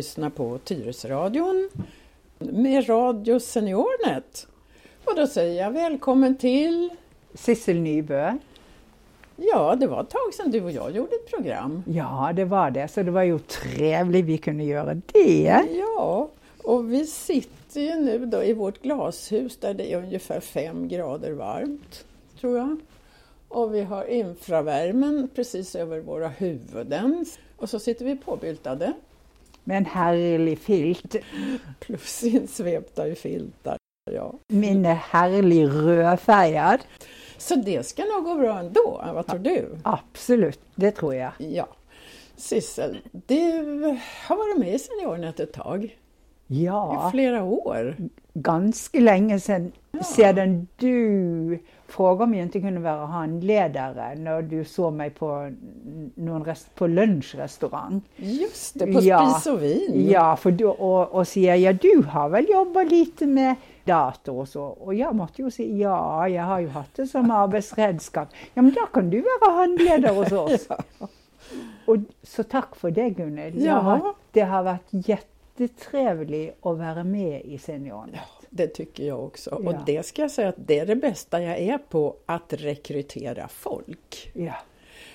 lyssnar på Tyresöradion med Radio Seniornet. Och då säger jag välkommen till Sissel Nybø. Ja, det var ett tag sedan du och jag gjorde ett program. Ja, det var det, så det var ju trevligt vi kunde göra det. Ja, och vi sitter ju nu då i vårt glashus där det är ungefär fem grader varmt, tror jag. Och vi har infravärmen precis över våra huvuden. Och så sitter vi påbyltade. Med en härlig filt. Plus insvepta i filtar. Ja. Min är härlig rödfärgad. Så det ska nog gå bra ändå, vad tror du? Absolut, det tror jag. Ja. Sissel, du har varit med i Seniornet ett tag. Ja. I flera år. Ganska länge sedan, ja. sedan du frågade om jag inte kunde vara handledare när du såg mig på, någon rest, på lunchrestaurang. Just det, på ja. Spis och vin. Ja, för då, och, och säga, ja du har väl jobbat lite med dator och så. Och jag måste ju säga, ja, jag har ju haft det som arbetsredskap. Ja, men då kan du vara handledare hos oss. ja. Och, så tack för det Gunnel. Ja. det har varit jättetrevligt att vara med i Seniornet. Ja, det tycker jag också. Och det ska jag säga att det är det bästa jag är på, att rekrytera folk. Ja.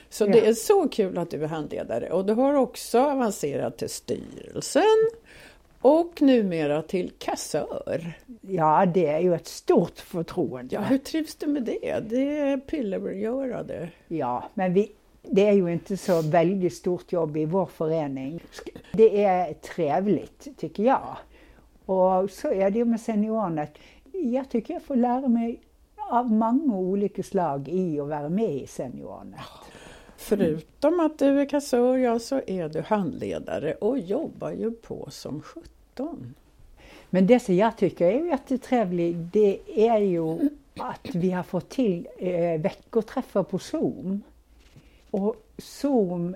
Så det är så kul att du är handledare och du har också avancerat till styrelsen och numera till kassör. Ja, det är ju ett stort förtroende. Ja, hur trivs du med det? Det är pillergörade. Ja, men vi, det är ju inte så väldigt stort jobb i vår förening. Det är trevligt, tycker jag. Och så är det ju med seniorernet. Jag tycker jag får lära mig av många olika slag i att vara med i seniornet. Förutom att du är kassör, ja, så är du handledare och jobbar ju på som sjutton. Men det som jag tycker är jättetrevligt, det är ju att vi har fått till eh, veckoträffar på Zoom. Och Zoom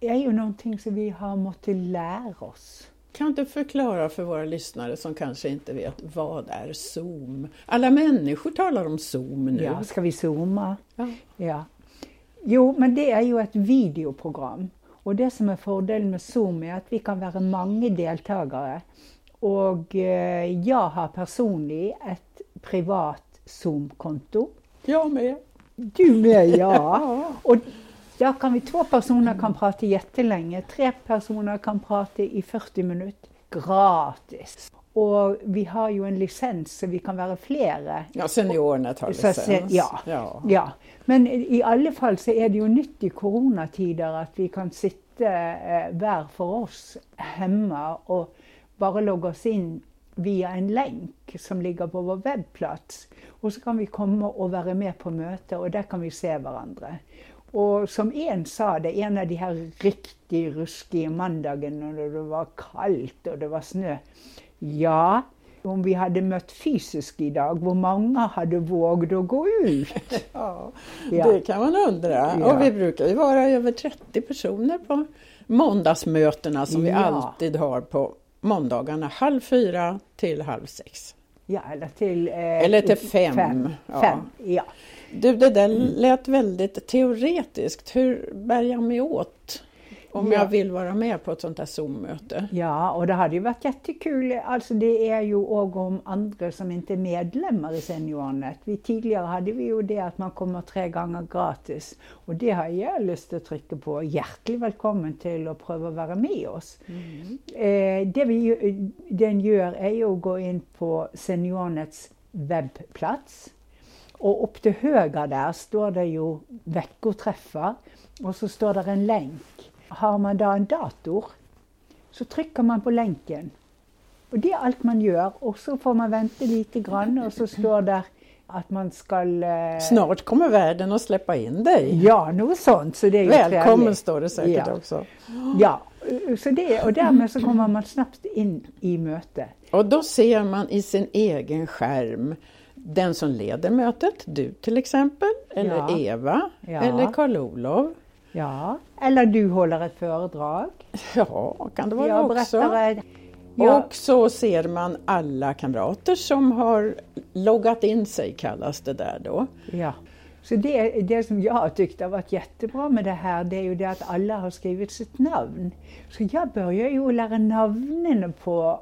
är ju någonting som vi har måste lära oss. Kan du förklara för våra lyssnare som kanske inte vet vad är Zoom? Alla människor talar om Zoom nu. Ja, ska vi zooma? Ja. ja. Jo, men det är ju ett videoprogram. Och det som är fördelen med Zoom är att vi kan vara många deltagare. Och eh, jag har personligen ett privat Zoom-konto. Jag med. Du med, ja. Och där kan vi, två personer kan prata jättelänge, tre personer kan prata i 40 minuter gratis. Och vi har ju en licens så vi kan vara flera. Ja, seniorernet har licens. Så, ja, ja. ja. Men i alla fall så är det ju nytt i coronatider att vi kan sitta eh, var för oss hemma och bara logga oss in via en länk som ligger på vår webbplats. Och så kan vi komma och vara med på möte och där kan vi se varandra. Och som en sa det, en av de här riktigt ruskiga måndagarna när det var kallt och det var snö. Ja, om vi hade mött fysiskt idag, hur många hade vågat gå ut? ja, ja, det kan man undra. Ja. Och vi brukar ju vara över 30 personer på måndagsmötena som vi alltid har på måndagarna halv fyra till halv sex. Ja, eller till, eh, eller till fem. fem. Ja. fem ja. Du, det där lät väldigt teoretiskt. Hur bär jag mig åt om ja. jag vill vara med på ett sånt här Zoom-möte? Ja, och det hade ju varit jättekul. Alltså det är ju också om andra som inte är medlemmar i Seniornet. Vi, tidigare hade vi ju det att man kommer tre gånger gratis. Och det har jag lust att trycka på. Hjärtligt välkommen till att pröva vara med oss. Mm. Eh, det vi, den gör är ju att gå in på Seniornets webbplats och upp till höger där står det ju veckoträffar och så står det en länk. Har man då en dator så trycker man på länken. Och det är allt man gör och så får man vänta lite grann och så står det att man ska... Eh... Snart kommer världen att släppa in dig. Ja, något sånt. Så det är Välkommen trevligt. står det säkert ja. också. Ja, så det, och därmed så kommer man snabbt in i möte. Och då ser man i sin egen skärm den som leder mötet, du till exempel, eller Ja. Eva, Ja. eller Karl-Olov. Ja, eller du håller ett föredrag. Ja, kan det vara Jag också. berättar ett... Ja, Och så ser man alla kamrater som har loggat in sig, kallas det där då. ja. Så det, det som jag har tyckt har varit jättebra med det här, det är ju det att alla har skrivit sitt namn. Så jag börjar ju lära namnen på,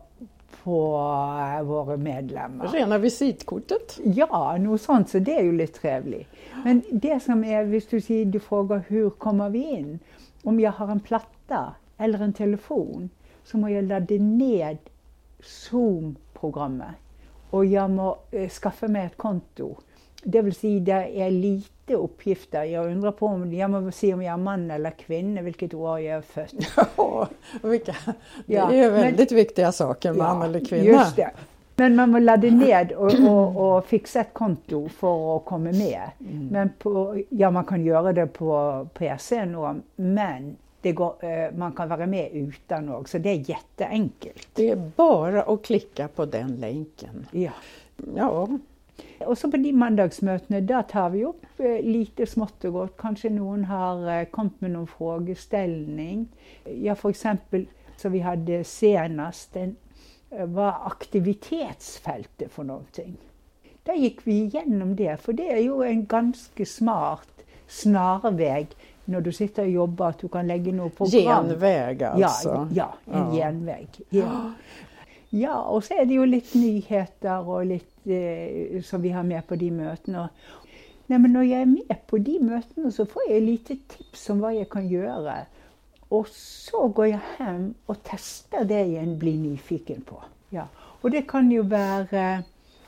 på eh, våra medlemmar. Rena visitkortet. Ja, något sånt, så det är ju lite trevligt. Men det som är, hvis du, säger, du frågar hur kommer vi in? Om jag har en platta eller en telefon så må jag ladda ner Zoom-programmet. Och jag må eh, skaffa mig ett konto. Det vill säga, det är lite uppgifter. Jag undrar på om, jag må se om jag är man eller kvinna, vilket år jag är född. Ja, det Ja, är ju men- väldigt viktiga saker, man eller kvinna. Men man må ladda ned och, och, och fixa ett konto för att komma med. Mm. Men på, ja, man kan göra det på PC nu, men det går, eh, man kan vara med utan också, så det är jätteenkelt. Det är bara att klicka på den länken. Ja. Ja, Och så på de mandagsmötena, där tar vi upp eh, lite smått och gott. Kanske någon har eh, kommit med någon frågeställning. Ja, för exempel, så vi hade senast, den, eh, vad aktivitetsfältet för någonting? Där gick vi igenom det, för det är ju en ganska smart snarväg när du sitter och jobbar, att du kan lägga något program. genväg alltså. Ja, ja, en Ja. genväg. Ja. ja, och så är det ju lite nyheter och lite eh, som vi har med på de mötena. Nej, men när jag är med på de mötena så får jag lite tips om vad jag kan göra. Och så går jag hem och testar det jag blir nyfiken på. Ja. Och det kan ju vara,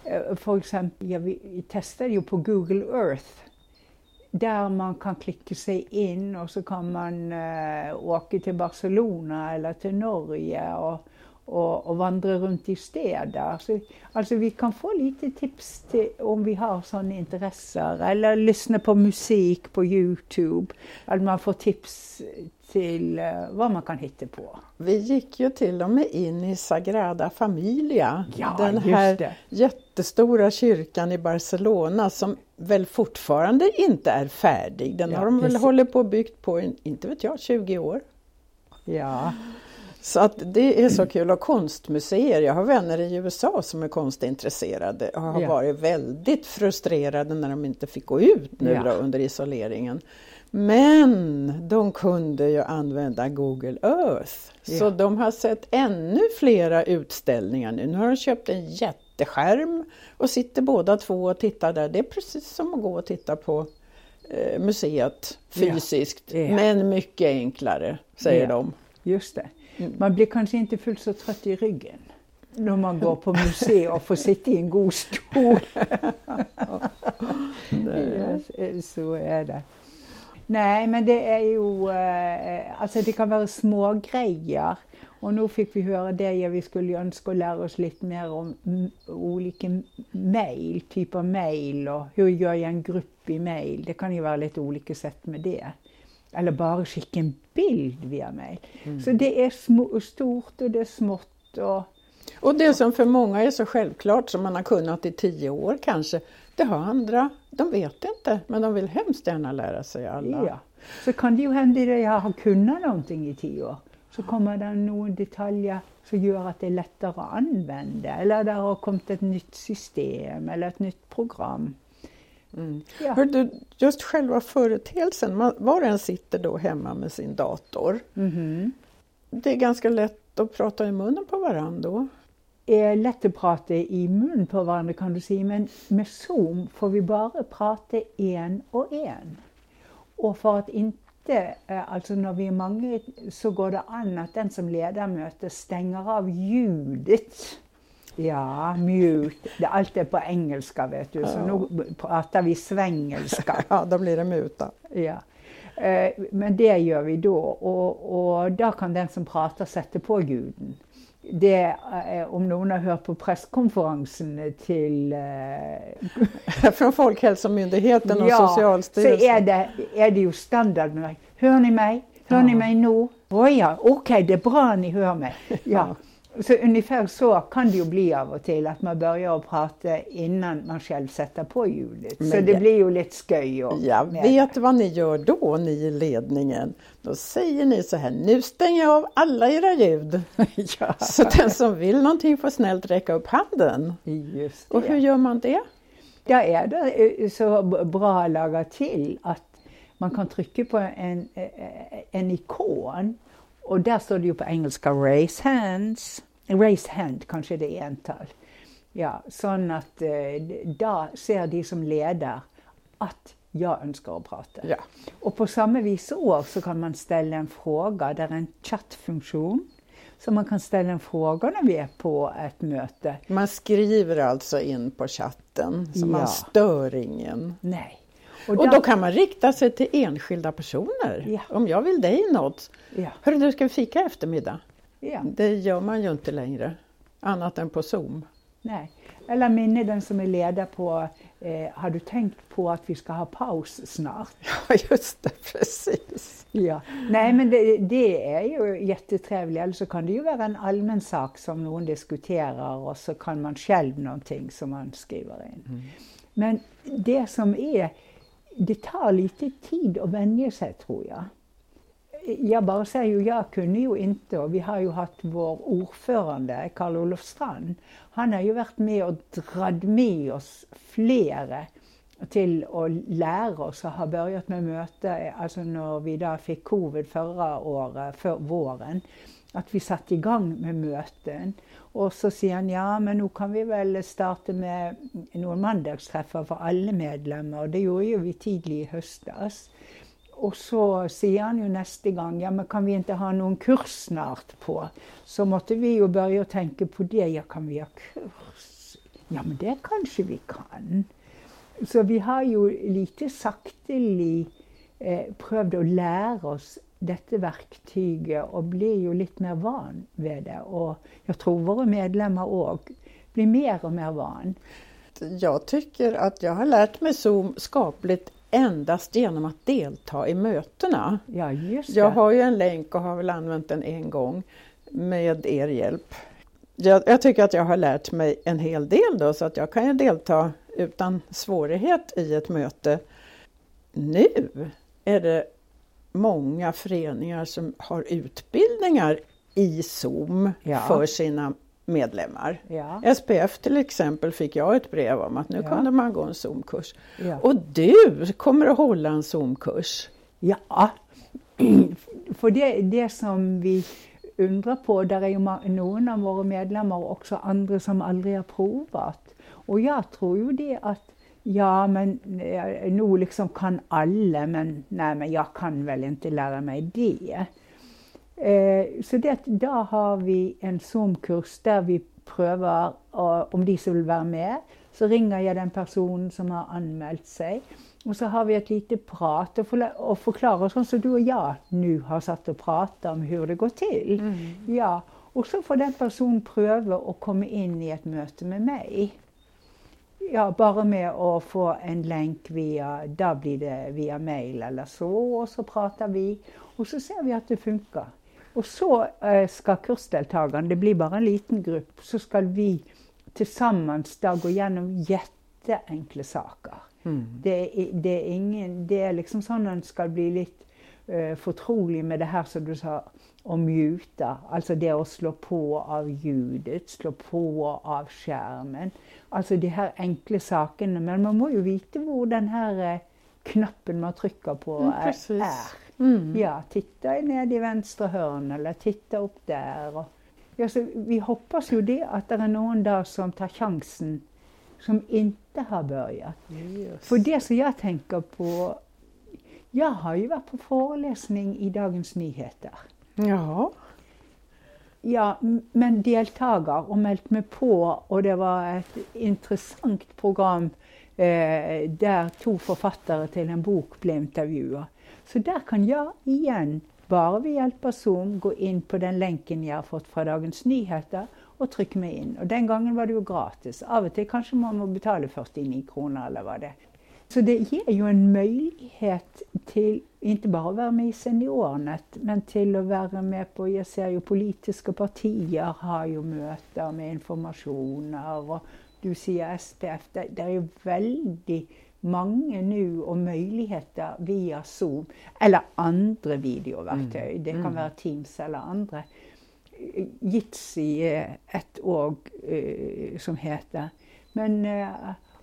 eh, för exempel, ja, vi testade ju på Google Earth där man kan klicka sig in och så kan man eh, åka till Barcelona eller till Norge och, och, och vandra runt i städer. Så, alltså vi kan få lite tips till, om vi har sådana intressen. Eller lyssna på musik på Youtube. Att man får tips till eh, vad man kan hitta på. Vi gick ju till och med in i Sagrada Familia, Ja, den här jättestora kyrkan i Barcelona som väl fortfarande inte är färdig. Den Ja, har de väl precis. hållit på och byggt på, inte vet jag, 20 år. Ja, Så att det är så kul. Och konstmuseer, jag har vänner i USA som är konstintresserade och har Ja. varit väldigt frustrerade när de inte fick gå ut nu Ja. då, under isoleringen. Men de kunde ju använda Google Earth. Så Ja. de har sett ännu flera utställningar nu. Nu har de köpt en jätteskärm och sitter båda två och tittar där. Det är precis som att gå och titta på eh, museet fysiskt, men mycket enklare, säger de. just det. Mm. Man blir kanske inte fullt så trött i ryggen när man går på museum och får sitta i en god stol. Ja, så är det. Nej, men det är ju, eh, alltså det kan vara små grejer. Och nu fick vi höra det, vi skulle önska lära oss lite mer om olika mejl, typ av mejl och hur gör jag en grupp i mejl. Det kan ju vara lite olika sätt med det. Eller bara skicka en bild via mejl. Så det är små, stort och det är smått. Och, Och det som för många är så självklart som man har kunnat i tio år kanske, det har andra, de vet inte, men de vill hemskt gärna lära sig alla. Ja. Så kan det ju hända att jag har kunnat någonting i tio år. Så kommer det någon detalj som gör att det är lättare att använda. Eller det har kommit ett nytt system eller ett nytt program. Mm. Ja. Hör du, just själva företeelsen, man, var och en sitter då hemma med sin dator. Mhm. Det är ganska lätt att prata i munnen på varandra då. Det är lätt att prata i mun på varandra kan du säga, men med Zoom får vi bara prata en och en. Och för att inte, eh, alltså när vi är många så går det an att den som leder mötet stänger av ljudet. Ja. Det- Allt är på engelska vet du, så Ja. nu pratar vi svengelska. Ja, då blir det muta. Ja. Eh, Men det gör vi då och, och där kan den som pratar sätta på ljuden. Det, eh, om någon har hört på presskonferensen till eh, Från Folkhälsomyndigheten och så Socialstyrelsen. är det, är det ju standard Hör ni mig? Hör ni Ja. mig nu? Oh ja, okej, det är bra ni hör mig. Ja. Så ungefär så kan det ju bli av och till, att man börjar att prata innan man själv sätter på ljudet. så Men det ja. blir ju lite sköj. och- Jag vet vad ni gör då, ni i ledningen. Då säger ni så här, nu stänger jag av alla era ljud. ja. Så den som vill någonting får snällt räcka upp handen. Just Och det. hur gör man det? Da er det eh, så bra laga til at man kan trykke på en, eh, en ikon, og der står det jo på engelsk 'raise hands'. Raise hand, kanskje det er entall. Ja, sånn at eh, da ser de som leder at jeg ønsker å prate. Ja. Og på samme vis òg så kan man stelle en fråga. Det er en chatfunksjon. Så man kan ställa en fråga när vi är på ett möte. Man skriver alltså in på chatten, så Ja. man stör ingen. Nej. Och där- då kan man rikta sig till enskilda personer. Ja. Om jag vill dig något. ja, Hörru du, ska vi fika i eftermiddag? Ja, Det gör man ju inte längre. Annat än på Zoom. nej. Eller Minne, den som är ledare på eh, Har du tänkt på att vi ska ha paus snart? Ja, just det, precis. Ja. Nej, men det, det är ju jättetrevligt. Eller så kan det ju vara en allmän sak som någon diskuterar och så kan man själv någonting som man skriver in. Men det som är, det tar lite tid att vänja sig tror jag. Jag bara säger ju, jag kunde ju inte och vi har ju haft vår ordförande Karl Olof Strand. Han har ju varit med och dragit med oss flera till att lära oss och har börjat med möte, alltså när vi då fick covid förra året, för våren, att vi satte igång med möten. Och så säger han, ja men nu kan vi väl starta med några mandagsträffar för alla medlemmar och det gjorde ju vi tidigt i höstas. Och så säger han ju nästa gång, ja men kan vi inte ha någon kurs snart på? Så måste vi ju börja tänka på det, ja kan vi ha kurs? Ja men det kanske vi kan. Så vi har ju lite saktelig eh, prøvd att lära oss detta verktyget och blir ju lite mer van vid det. Och jag tror våra medlemmar också blir mer och mer van. Jag tycker att jag har lärt mig Zoom skapligt endast genom att delta i mötena. Ja, just Jag det. har ju en länk och har väl använt den en gång med er hjälp. Jag, jag tycker att jag har lärt mig en hel del då så att jag kan ju delta utan svårighet i ett möte. Nu är det många föreningar som har utbildningar i Zoom Ja. för sina medlemmar. Ja, SPF till exempel fick jag ett brev om att nu Ja. kunde man gå en Zoom-kurs. ja. Och du kommer att hålla en Zoom-kurs. ja. For det, det som vi undrer på, er jo ma- noen av våre medlemmer og også andre som aldri har provat. Og jeg tror jo det at ja, men eh, nå liksom kan alle, men nei, men jeg kan vel ikke lære meg det. Eh, så det, da har vi en Zoom-kurs der vi prøver, å- om de som vil være med, så ringer jeg den personen som har anmeldt seg. Og så har vi et lite prat og, forla- og forklarer sånn som du og jeg nå har satt og pratet om hvordan det går til. Ja, og så får den personen prøve å komme inn i et møte med meg. Ja, bare med å få en lenk via Da blir det via mail eller så, og så prater vi. Og så ser vi at det funker. Og så eh, skal kursdeltakerne, det blir bare en liten gruppe, så skal vi til sammen da gå gjennom jätteenkle saker. Det, er, det, er ingen, det er liksom sånn en skal bli litt eh, fortrolig med det her som du sa, å mute. Altså det å slå på av ljudet, slå på av skjermen. Altså de her enkle sakene. Men man må jo vite hvor den her eh, knappen man trykker på, Mm, er. precis. Er. Ja, titta ned i venstre hörn eller titta upp där. Ja, så vi hoppas ju det att det är någon där som tar chansen som inte har börjat. För det som jag tänker på, jag har ju varit på föreläsning i Dagens Nyheter. Ja, Ja, men deltager och meldt mig på och det var ett intressant program eh, där två författare till en bok blev intervjuade. Så där kan jag igen, bara ved hjelp av Zoom, gå in på den länken jag har fått från Dagens Nyheter och trycka mig in. Och den gången var det ju gratis. Av och till kanske man måste betala 49 kronor eller vad det. Så det ger ju en möjlighet till, inte bara att vara med i Seniornet, men till att vara med på, jag ser ju politiska partier har ju möten med informationer och du säger SPF, det, det är ju väldigt många nu och möjligheter via Zoom, eller andra videoverktøy. Det kan vara Teams eller andra. Jitsi är ett òg eh, som heter. Men eh,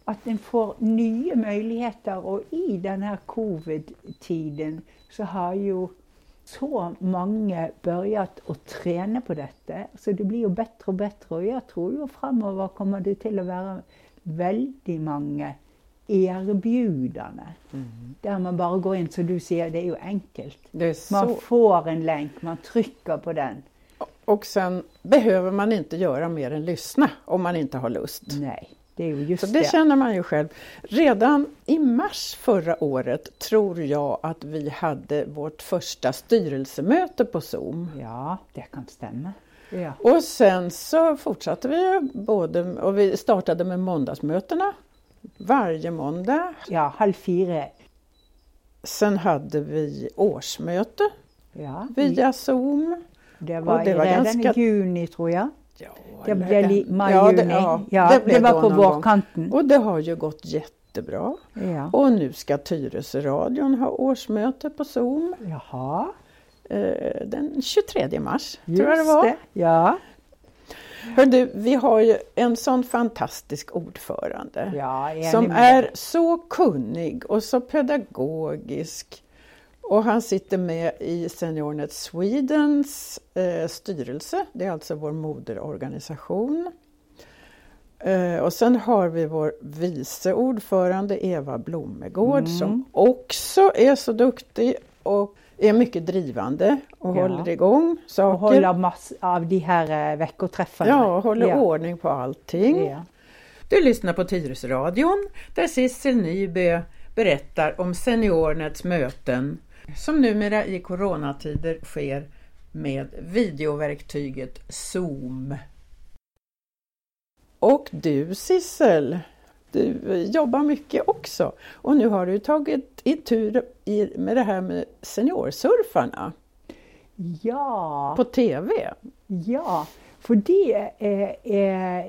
att en får nya möjligheter och i den här covid-tiden så har ju så många börjat att träna på detta. Så det blir ju bättre och bättre och jag tror ju framöver kommer det till att vara väldigt många erbjudande. Mm. Där man bara går in, så du ser, det är ju enkelt. Man så... får en länk, man trycker på den. Och sen behöver man inte göra mer än lyssna om man inte har lust. Nej, det är ju just så det. det känner man ju själv. Redan i mars förra året tror jag att vi hade vårt första styrelsemöte på Zoom. Ja, det kan stämma. Ja. Och sen så fortsatte vi både, och vi startade med måndagsmötena varje måndag. Ja, halv fyra. Sen hade vi årsmöte ja, via Zoom. Det var, det var redan ganska... i juni tror jag. Ja, det blev maj, ja, det, juni. Ja, ja, det, det var på vårkanten. Och det har ju gått jättebra. Ja. Och nu ska Tyresöradion ha årsmöte på Zoom. Jaha. Eh, den 23 mars, Just tror jag det var. Det. Ja. Hör du, vi har ju en sån fantastisk ordförande ja, som är så kunnig och så pedagogisk. Och han sitter med i SeniorNet Swedens eh, styrelse, det är alltså vår moderorganisation. Eh, och sen har vi vår vice ordförande Eva Blommegård mm. som också är så duktig och är mycket drivande och ja. håller igång saker. Och håller massor av de här eh, veckoträffarna. Ja, håller ja. ordning på allting. Ja. Du lyssnar på Tyresöradion där Sissel Nybö berättar om SeniorNets möten som numera i coronatider sker med videoverktyget Zoom. Och du Sissel, du jobbar mycket också. Och nu har du tagit i tur med det här med seniorsurfarna. Ja. På TV. Ja, för det, eh,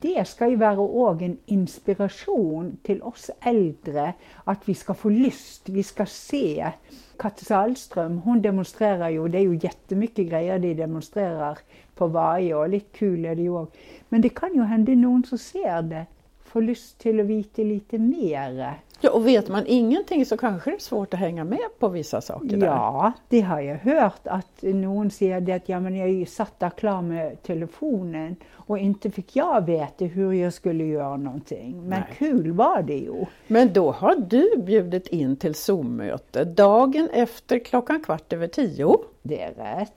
det ska ju vara också en inspiration till oss äldre att vi ska få lust, vi ska se. Katte Salström, hon demonstrerar ju, det är ju jättemycket grejer de demonstrerar på varje och lite kul är det ju också. Men det kan ju hända någon som ser det får lust till att veta lite mer. Ja, och vet man ingenting så kanske det är svårt att hänga med på vissa saker. Där. Ja, det har jag hört att någon säger det att ja, men jag satt där klar med telefonen och inte fick jag veta hur jag skulle göra någonting. Men Nej. kul var det ju. Men då har du bjudit in till Zoom-möte dagen efter klockan kvart över tio. Det är rätt.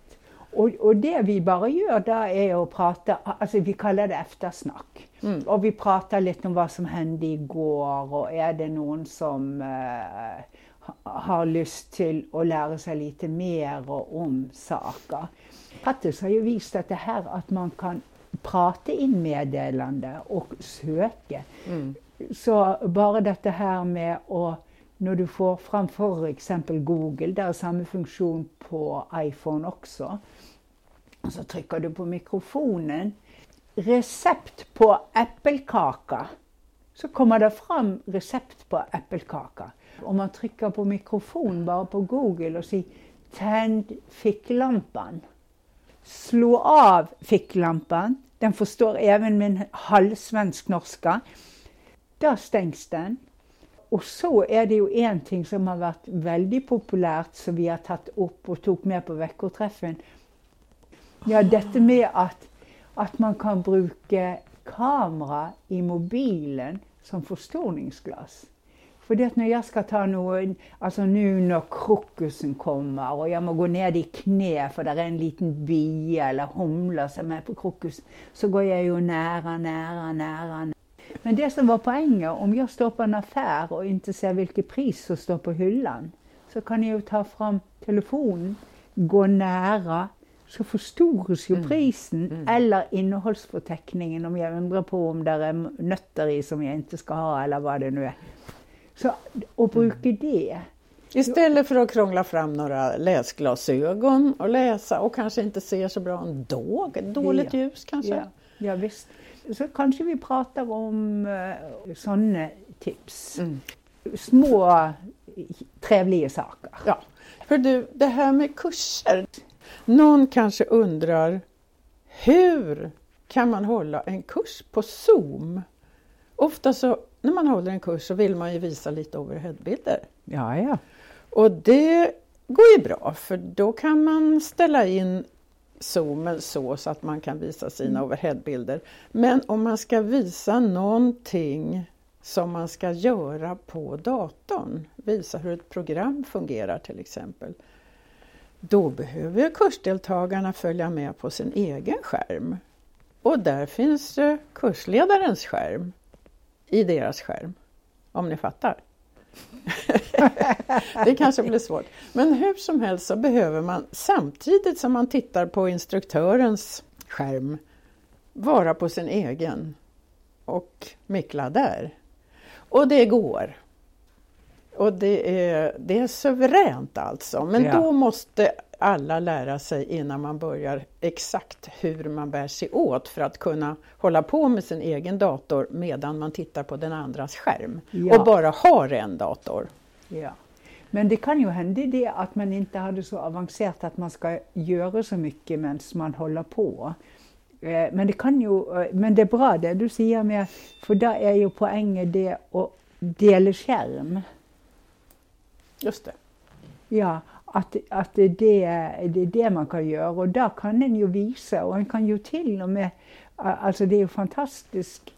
Och, och det vi bara gör där är att prata, alltså vi kallar det eftersnack. Mm. Och vi pratar lite om vad som hände igår och är det någon som eh, har lust till att lära sig lite mer om saker. Pattis har ju visat det här att man kan prata in meddelande och söka. Mm. Så bara detta här med att när du får framför exempel Google, där är samma funktion på iPhone också. Och så trycker du på mikrofonen recept på äppelkaka så kommer det fram recept på äppelkaka. Om man trycker på mikrofon bara på Google och säger tänd ficklampan. Slå av ficklampan. Den förstår även min halvsvensk norska. Där stängs den. Och så är det ju en ting som har varit väldigt populärt som vi har tagit upp och tog med på veckoträffen. Ja, detta med att att man kan bruka kamera i mobilen som förstoringsglas. För det när jag ska ta någon, alltså nu när krokusen kommer och jag må gå ner i knä för det är en liten bia eller humla som är på krokus, så går jag ju nära, nära, nära. Men det som var poängen, om jag står på en affär och inte ser vilket pris som står på hyllan, så kan jag ju ta fram telefonen, gå nära, så förstoras ju mm. prisen mm. eller innehållsförteckningen om jag undrar på om det är nötter i som jag inte ska ha eller vad det nu är. Så, bruka mm. det. Istället för att krångla fram några läsglasögon och läsa och kanske inte ser så bra ändå, dåligt ja. ljus kanske. Ja, ja visst. Så kanske vi pratar om uh, sådana tips. Mm. Små trevliga saker. Ja. För du, det här med kurser. Någon kanske undrar hur kan man hålla en kurs på Zoom? ofta så när man håller en kurs så vill man ju visa lite overheadbilder. Ja, ja. Och det går ju bra för då kan man ställa in zoomen så, så att man kan visa sina Mm. overheadbilder. Men om man ska visa någonting som man ska göra på datorn, visa hur ett program fungerar till exempel, då behöver kursdeltagarna följa med på sin egen skärm. Och där finns kursledarens skärm i deras skärm, om ni fattar. det kanske blir svårt. Men hur som helst så behöver man samtidigt som man tittar på instruktörens skärm vara på sin egen och mickla där. Och det går. Och det är, det är suveränt alltså. Men Ja. då måste alla lära sig innan man börjar exakt hur man bär sig åt för att kunna hålla på med sin egen dator medan man tittar på den andras skärm. Ja. Och bara har en dator. Ja. Men det kan ju hända det att man inte hade så avancerat att man ska göra så mycket medan man håller på. Eh, Men det, kan ju, eh, men det är bra det du säger med, för där är ju poängen det att dela skärm. Just det. Ja, att, att det, är det, det är det man kan göra och där kan en ju visa och en kan ju till och med, alltså det är ju fantastiskt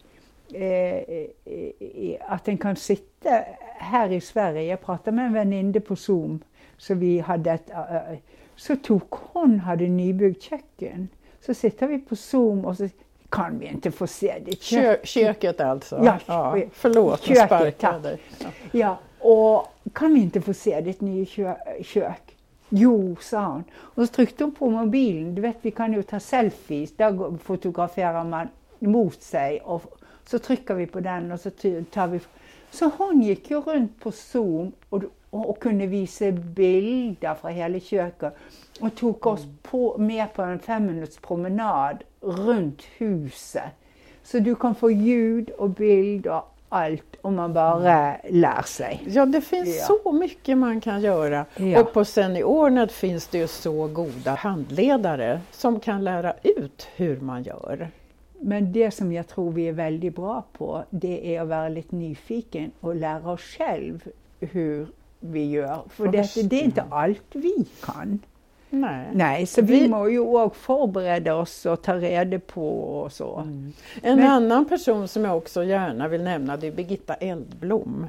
eh, att en kan sitta här i Sverige, jag pratade med en väninna på Zoom, så vi hade ett, så tog hon hade nybyggt köken. Så sitter vi på Zoom och så kan vi inte få se ditt kök. Kö köket alltså. Ja, förlåt, jag köket, sparkade dig. Ja. Ja, och kan vi inte få se ditt nya kö- kök? Jo, sa hon. Och så tryckte hon på mobilen. Du vet, vi kan ju ta selfies. Där fotograferar man mot sig och så trycker vi på den och så tar vi... Så hon gick ju runt på Zoom och, och kunde visa bilder från hela köket och tog oss på, med på en fem minuters promenad runt huset. Så du kan få ljud och bild och allt om man bara lär sig. Ja, det finns Ja. så mycket man kan göra. Ja. Och på Seniornet finns det ju så goda handledare som kan lära ut hur man gör. Men det som jag tror vi är väldigt bra på, det är att vara lite nyfiken och lära oss själv hur vi gör. För det, det är inte allt vi kan. Nej. Nej, så vi, Vi- må ju också förbereda oss och ta reda på och så. En Men- annan person som jag också gärna vill nämna det är Birgitta Eldblom.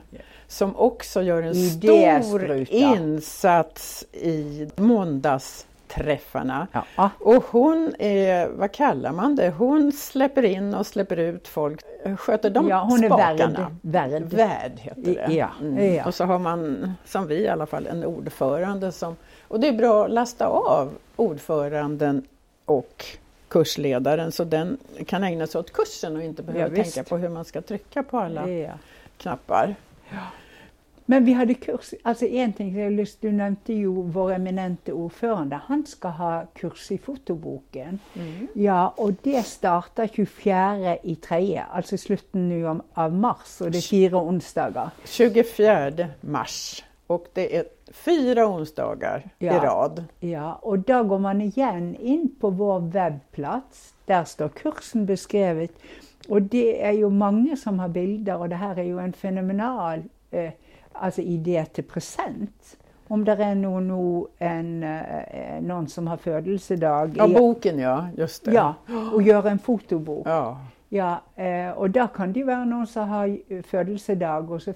Som också gör en stor insats i måndagsträffarna. Ja. Och hon är, vad kallar man det, hon släpper in och släpper ut folk, sköter de ja, hon är spakarna. värd. värd. Värd heter det. Ja, Mm. ja. Och så har man, som vi i alla fall, en ordförande som... Och det är bra att lasta av ordföranden och kursledaren så den kan ägna sig åt kursen och inte behöver Ja, tänka på hur man ska trycka på alla Ja. knappar. Men vi hade kurs, alltså en ting, jag har lust- du nämnde ju vår eminente ordförande, han ska ha kurs i fotoboken. Mm. Ja, och det startar 24 i tredje, alltså i slutet nu av mars och det är fyra onsdagar. 24 mars och det är fyra onsdagar i Ja. rad. Ja, och då går man igen in på vår webbplats. Där står kursen beskrivet. Och det är ju många som har bilder och det här är ju en fenomenal eh, alltså idé till present. Om det är någon, nå- en, eh, någon som har födelsedag. Ja, i- boken ja, just det. ja, och gör en fotobok. Ja. Ja, eh, och där kan det vara någon som har födelsedag och så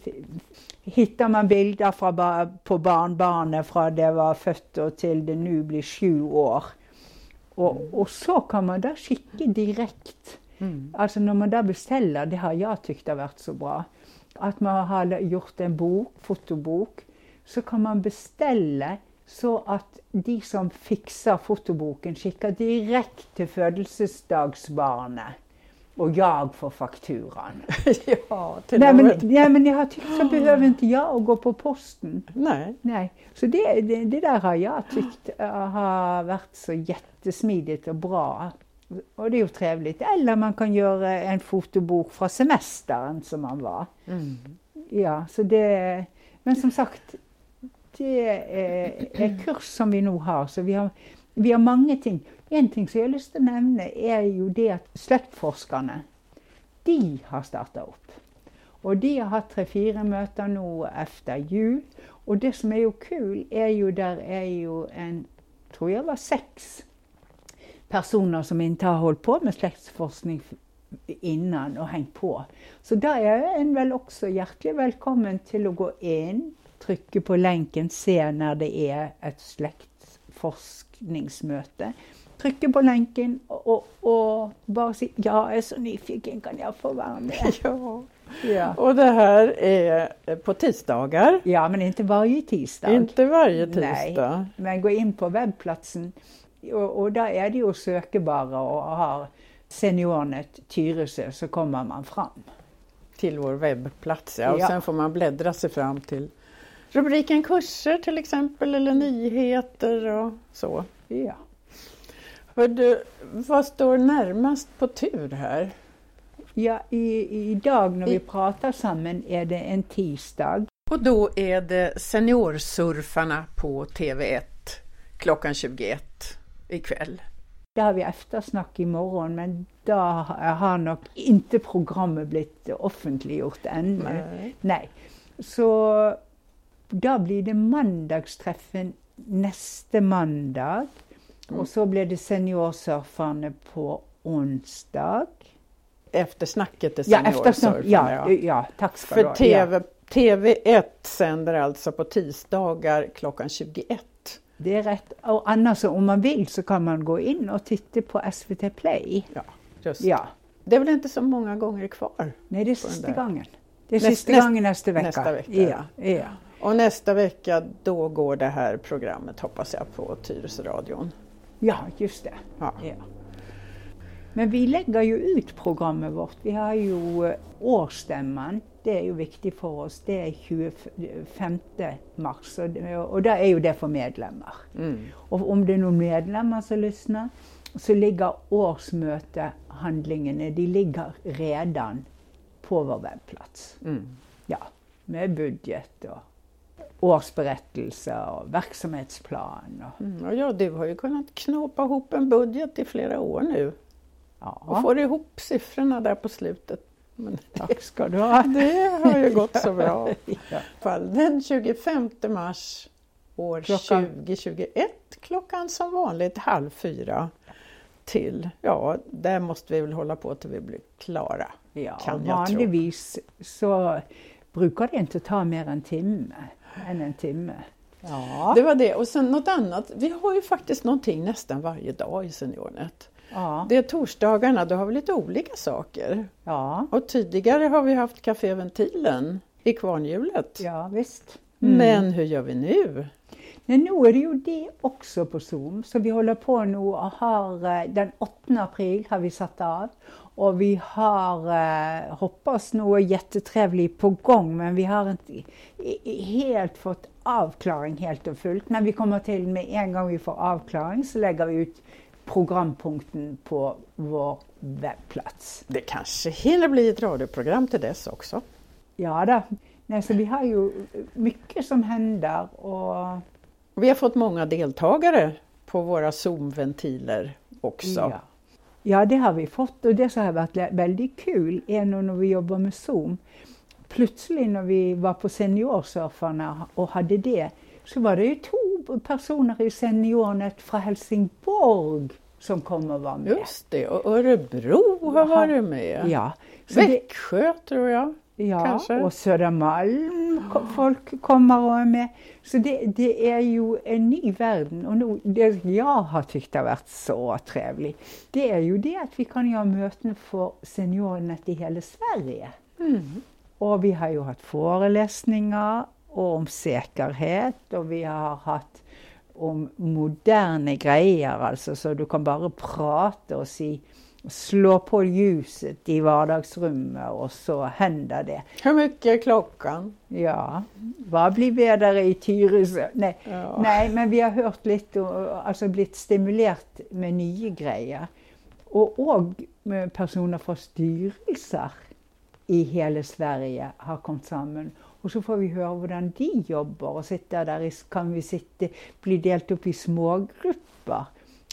hittar man bilder fra på barnbarnet från det var fött och till det nu blir sju år. Och, och så kan man da skicka direkt. Mm. Alltså när man da beställer, det har jag tyckt har varit så bra, att man har gjort en bok, fotobok, så kan man beställa så att de som fixar fotoboken skickar direkt till födelsedagsbarnet. Och jag får fakturan. ja, till Nej men, nej men jag har tyckt så behöver inte jag gå på posten. Nej. Nej, så det, det, det där har jag tyckt eh, har varit så jättesmidigt och bra. Och det är ju trevligt. Eller man kan göra en fotobok från semestern som man var. Mm. Ja, så det, men som sagt, det är en kurs som vi nog har. Så vi har, vi har många ting. En ting som jag har lyst til å nämna är jo det att släktforskarna, de har startat upp. Og de har haft tre-fyra möten nu efter jul. Och det som är jo kul är ju, der är ju en, tror jag var sex personer som inte har hållit på med släktforskning innan och hängt på. Så da är en vel också hjärtligt välkommen til att gå in, trycka på länken, se när det är ett släktforskningsmöte. Trycka på länken och, och, och bara säga jag är så nyfiken, kan jag få vara med? Ja. Ja. Och det här är på tisdagar. ja, men inte varje tisdag. Inte varje Nej. tisdag. Men gå in på webbplatsen och, och där är det ju att söka bara och har Seniornet Tyresö så kommer man fram. Till vår webbplats. Ja. Och Ja. sen får man bläddra sig fram till rubriken kurser till exempel eller nyheter och så. Ja. Hör du, vad står närmast på tur här? Ja, i, idag när I- vi pratar samman är det en tisdag. Och då är det Seniorsurfarna på TV1 klockan 21 ikväll. Där har vi eftersnack imorgon men då har nog inte programmet blivit offentliggjort ännu. Nej. Nej. Så då blir det mandagsträffen nästa måndag. Mm. Och så blir det seniorsurfarna på onsdag. Efter snacket till Ja, eftersnack, Seniorsurfarna. ja, ja, tack ska För du ha. TV, TV1 sänder alltså på tisdagar klockan 21. Det är rätt. Och annars om man vill så kan man gå in och titta på SVT Play. Ja, just. Ja, Det är väl inte så många gånger kvar. nej det är sista gången. Det är Näst- sista näst- gången nästa vecka. nästa vecka, Ja, ja. Och nästa vecka då går det här programmet hoppas jag på Tyresöradion. Ja, just det. Ja. Ja. Men vi lägger ju ut programmet vårt. Vi har ju eh, årsstämman. Det är ju viktigt för oss. Det är 25 mars och, och där är ju det för medlemmar. Mm. Och om det är någon medlemmar som lyssnar så ligger årsmötehandlingarna, de ligger redan på vår webbplats. Mm. Ja, med budget och årsberättelse och verksamhetsplan. Och, Mm. Och ja, du har ju kunnat knåpa ihop en budget i flera år nu och ja, får ihop siffrorna där på slutet. Men tack ska du ha. det har ju gått så bra. Ja. Den 25 mars år Klockan? 2021 klockan som vanligt halv fyra till, ja, där måste vi väl hålla på till vi blir klara. Ja, Kan och jag tro. vanligtvis så brukar det inte ta mer än timme, än en timme. Ja. Det var det. Och sen något annat. Vi har ju faktiskt någonting nästan varje dag i Seniornet. Ja. Det är torsdagarna, då har vi lite olika saker. ja, Och tidigare har vi haft Café Ventilen i Kvarnhjulet. ja visst. Mm. Men hur gör vi nu? Men nu är det ju det också på Zoom, så vi håller på nu och har eh, den 8 april har vi satt av och vi har, eh, hoppas är jättetrevligt på gång, men vi har inte helt fått avklaring helt och fullt. När vi kommer till med en gång vi får avklaring så lägger vi ut programpunkten på vår webbplats. Det kanske hinner bli ett radioprogram till dess också. Ja, då. Nej, så vi har ju mycket som händer och Vi har fått många deltagare på våra Zoom-ventiler också. Ja. Ja, det har vi fått och det har varit väldigt kul nu när vi jobbar med Zoom. Plötsligt när vi var på Seniorsurfarna och hade det så var det ju två personer i Seniornet från Helsingborg som kommer att vara med. Just det, och Örebro har varit med. Ja, så det, Växjö tror jag. ja kanske. och Södermalm ko- folk kommer och är med. Så det, det är ju en ny värld och nu, det jag har tyckt har varit så trevligt det är ju det att vi kan göra möten för seniorerna i hela Sverige. Mm. Och vi har ju haft föreläsningar om säkerhet och vi har haft om moderna grejer, alltså så du kan bara prata och se, slå på ljuset i vardagsrummet och så händer det. Hur mycket är klockan? Ja, vad blir vädret i Tyresö? Nej, Ja. nej, men vi har hört lite och alltså blivit stimulerat med nya grejer. Och, med personer från styrelser i hela Sverige har kommit samman. Och så får vi höra hur de jobbar och sitta där i, kan vi sitta, bli delt upp i smågrupper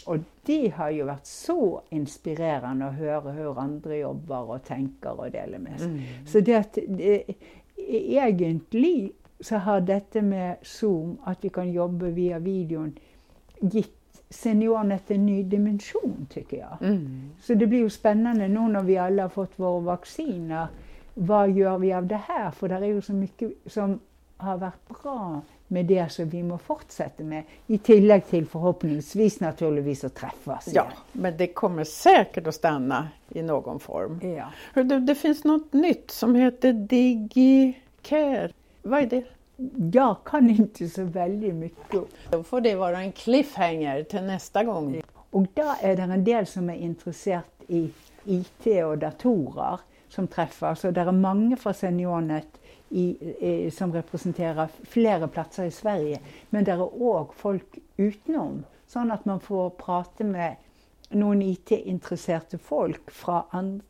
Och det har ju varit så inspirerande att höra hur andra jobbar och tänker och delar med sig. Mm. Så det, att det, egentligen så har detta med Zoom, att vi kan jobba via videon, gett seniornet en ny dimension tycker jag. Mm. Så det blir ju spännande nu när vi alla har fått våra vacciner. Vad gör vi av det här? För det är ju så mycket som har varit bra med det som vi må fortsätta med. I tillägg till förhoppningsvis naturligtvis att träffas. Ja, men det kommer säkert att stanna i någon form. igen. ja. Du, det finns något nytt som heter DigiCare. Vad är det? Jag kan inte så väldigt mycket. Då får det vara en cliffhanger till nästa gång. Och där är det en del som är intresserade i IT och datorer som träffas. Och det är många från Seniornet i, i, som representerar flera platser i Sverige. Men det är också folk utenom. Så att man får prata med någon IT-intresserade folk från andra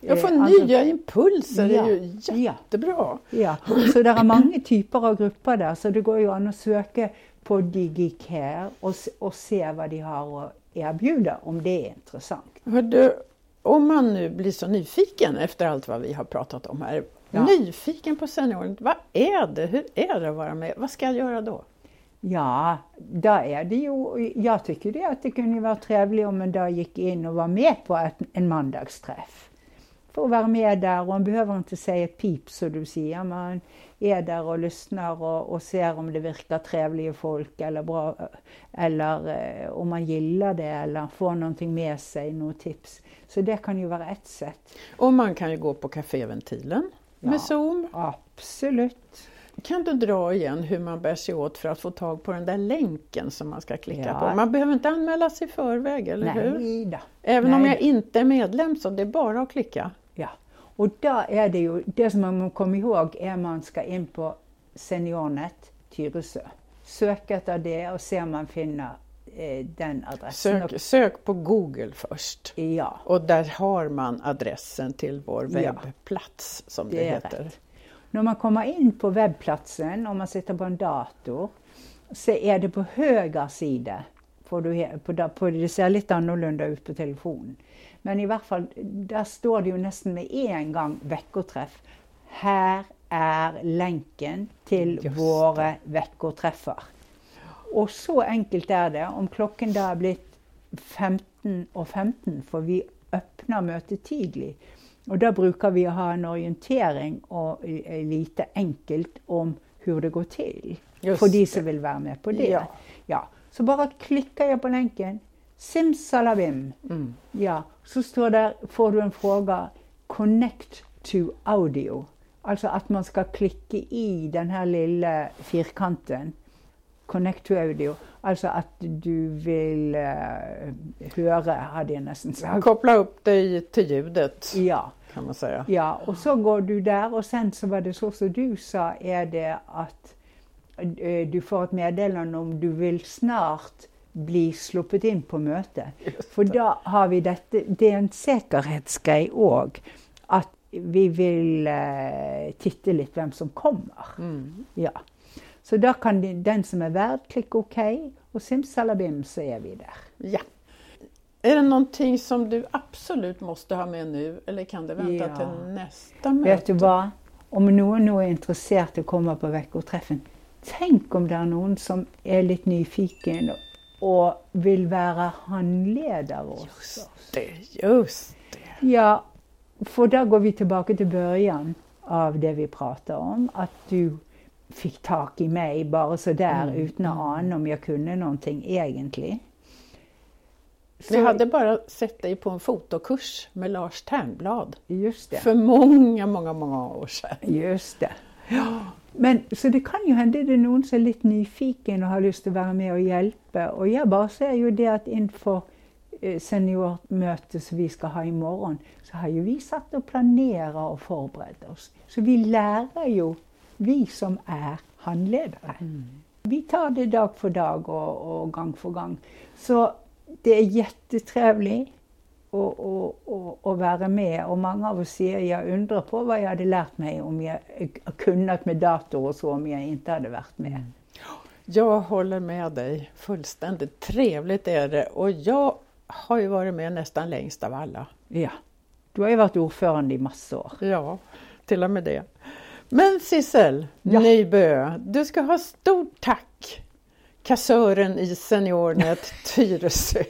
Jag får andra- nya impulser, det är ju Ja. jättebra. Ja, så det är många typer av grupper där, så det går ju an att söka på DigiCare och, och se vad de har att erbjuda om det är intressant. Om man nu blir så nyfiken efter allt vad vi har pratat om här. Ja. Nyfiken på senioren, vad är det? Hur är det att vara med? Vad ska jag göra då? Ja, där är det ju, jag tycker det att det kunde vara trevligt om man där gick in och var med på ett, en mandagsträff. Får vara med där och man behöver inte säga ett pip så du säger. Man är där och lyssnar och, och ser om det verkar trevliga folk eller bra eller eh, om man gillar det eller får någonting med sig, något tips. Så det kan ju vara ett sätt. Och man kan ju gå på Caféventilen med Ja. Zoom. Absolut. Kan du dra igen hur man bär sig åt för att få tag på den där länken som man ska klicka Ja. på? Man behöver inte anmäla sig i förväg, eller hur? Nej då. Även om Nej. jag inte är medlem så det är bara att klicka. Ja, och där är det ju, det som man komma ihåg är att man ska in på Seniornet Tyresö. Sök efter det och se om man finner eh, den adressen. Sök, sök på Google först. Och, ja, Och där har man adressen till vår Ja. webbplats som det, det heter. rätt. När man kommer in på webbplatsen, om man sitter på en dator, så är det på höger sida. Får du, på, da- på, det ser lite annorlunda ut på telefonen. Men i varje fall, där står det ju nästan med en gång veckoträff. Här är länken till Just våra veckoträffar. Och så enkelt är det. Om klockan där har blivit 15 och 15 får vi öppna mötet tidigt. Och där brukar vi ha en orientering och eh, lite enkelt om hur det går till. Just för de som vill vara med på det. Ja. Ja. Så bara klickar jag på länken. Simsalabim. Mm. Ja, så står där, får du en fråga, connect to audio. Alltså att man ska klicka i den här lilla fyrkanten. Connect to audio. Alltså att du vill eh, höra, hade jag nästan sagt. Koppla upp dig till ljudet Ja, kan man säga. ja, och så går du där och sen så var det så som du sa, är det att du får ett meddelande om du vill snart bli sluppet in på möte. För då har vi detta, det är en säkerhetsgrej också, att vi vill eh, titta lite vem som kommer. Mm. Ja. Så då kan det- den som är värd klicka OK och simsalabim så är vi där. Ja. Är det någonting som du absolut måste ha med nu eller kan det vänta Ja. till nästa möte? Vet du vad? Om någon nu är intresserad att komma på veckoträffen, tänk om det är någon som är lite nyfiken och vill vara handledare hos oss. Det, just det. Ja, för där går vi tillbaka till början av det vi pratade om, att du fick tag i mig bara sådär Mm, utan att ana om jag kunde någonting egentligen. Vi hade bara sett dig på en fotokurs med Lars Ternblad Just det. för många, många, många år sedan. Just det. Men så det kan ju hända att det är någon som är lite nyfiken och har lust att vara med och hjälpa. Och jag bara säger ju det att inför eh, seniormötet som vi ska ha imorgon så har ju vi satt och planerat och förberett oss. Så vi lär ju, vi som är handledare. Vi tar det dag för dag och, och gång för gång. Så det är jättetrevligt och, och, och, och vara med. Och många av oss säger, jag undrar på vad jag hade lärt mig om jag kunnat med dator och så om jag inte hade varit med. Jag håller med dig fullständigt. Trevligt är det och jag har ju varit med nästan längst av alla. Ja. Du har ju varit ordförande i massor. Ja, till och med det. Men Sissel Ja. Nybø, du ska ha stort tack kassören i SeniorNet Tyresö,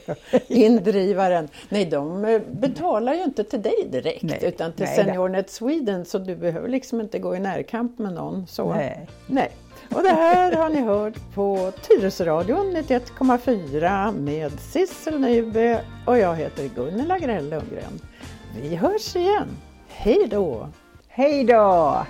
indrivaren. Nej, de eh, betalar ju inte till dig direkt Nej, utan till nej, SeniorNet Sweden så du behöver liksom inte gå i närkamp med någon. Så. Nej. Nej. Och det här har ni hört på Tyresöradion 91,4 med Sissel Nybø och jag heter Gunilla Grell Lundgren. Vi hörs igen. Hej då! Hej då!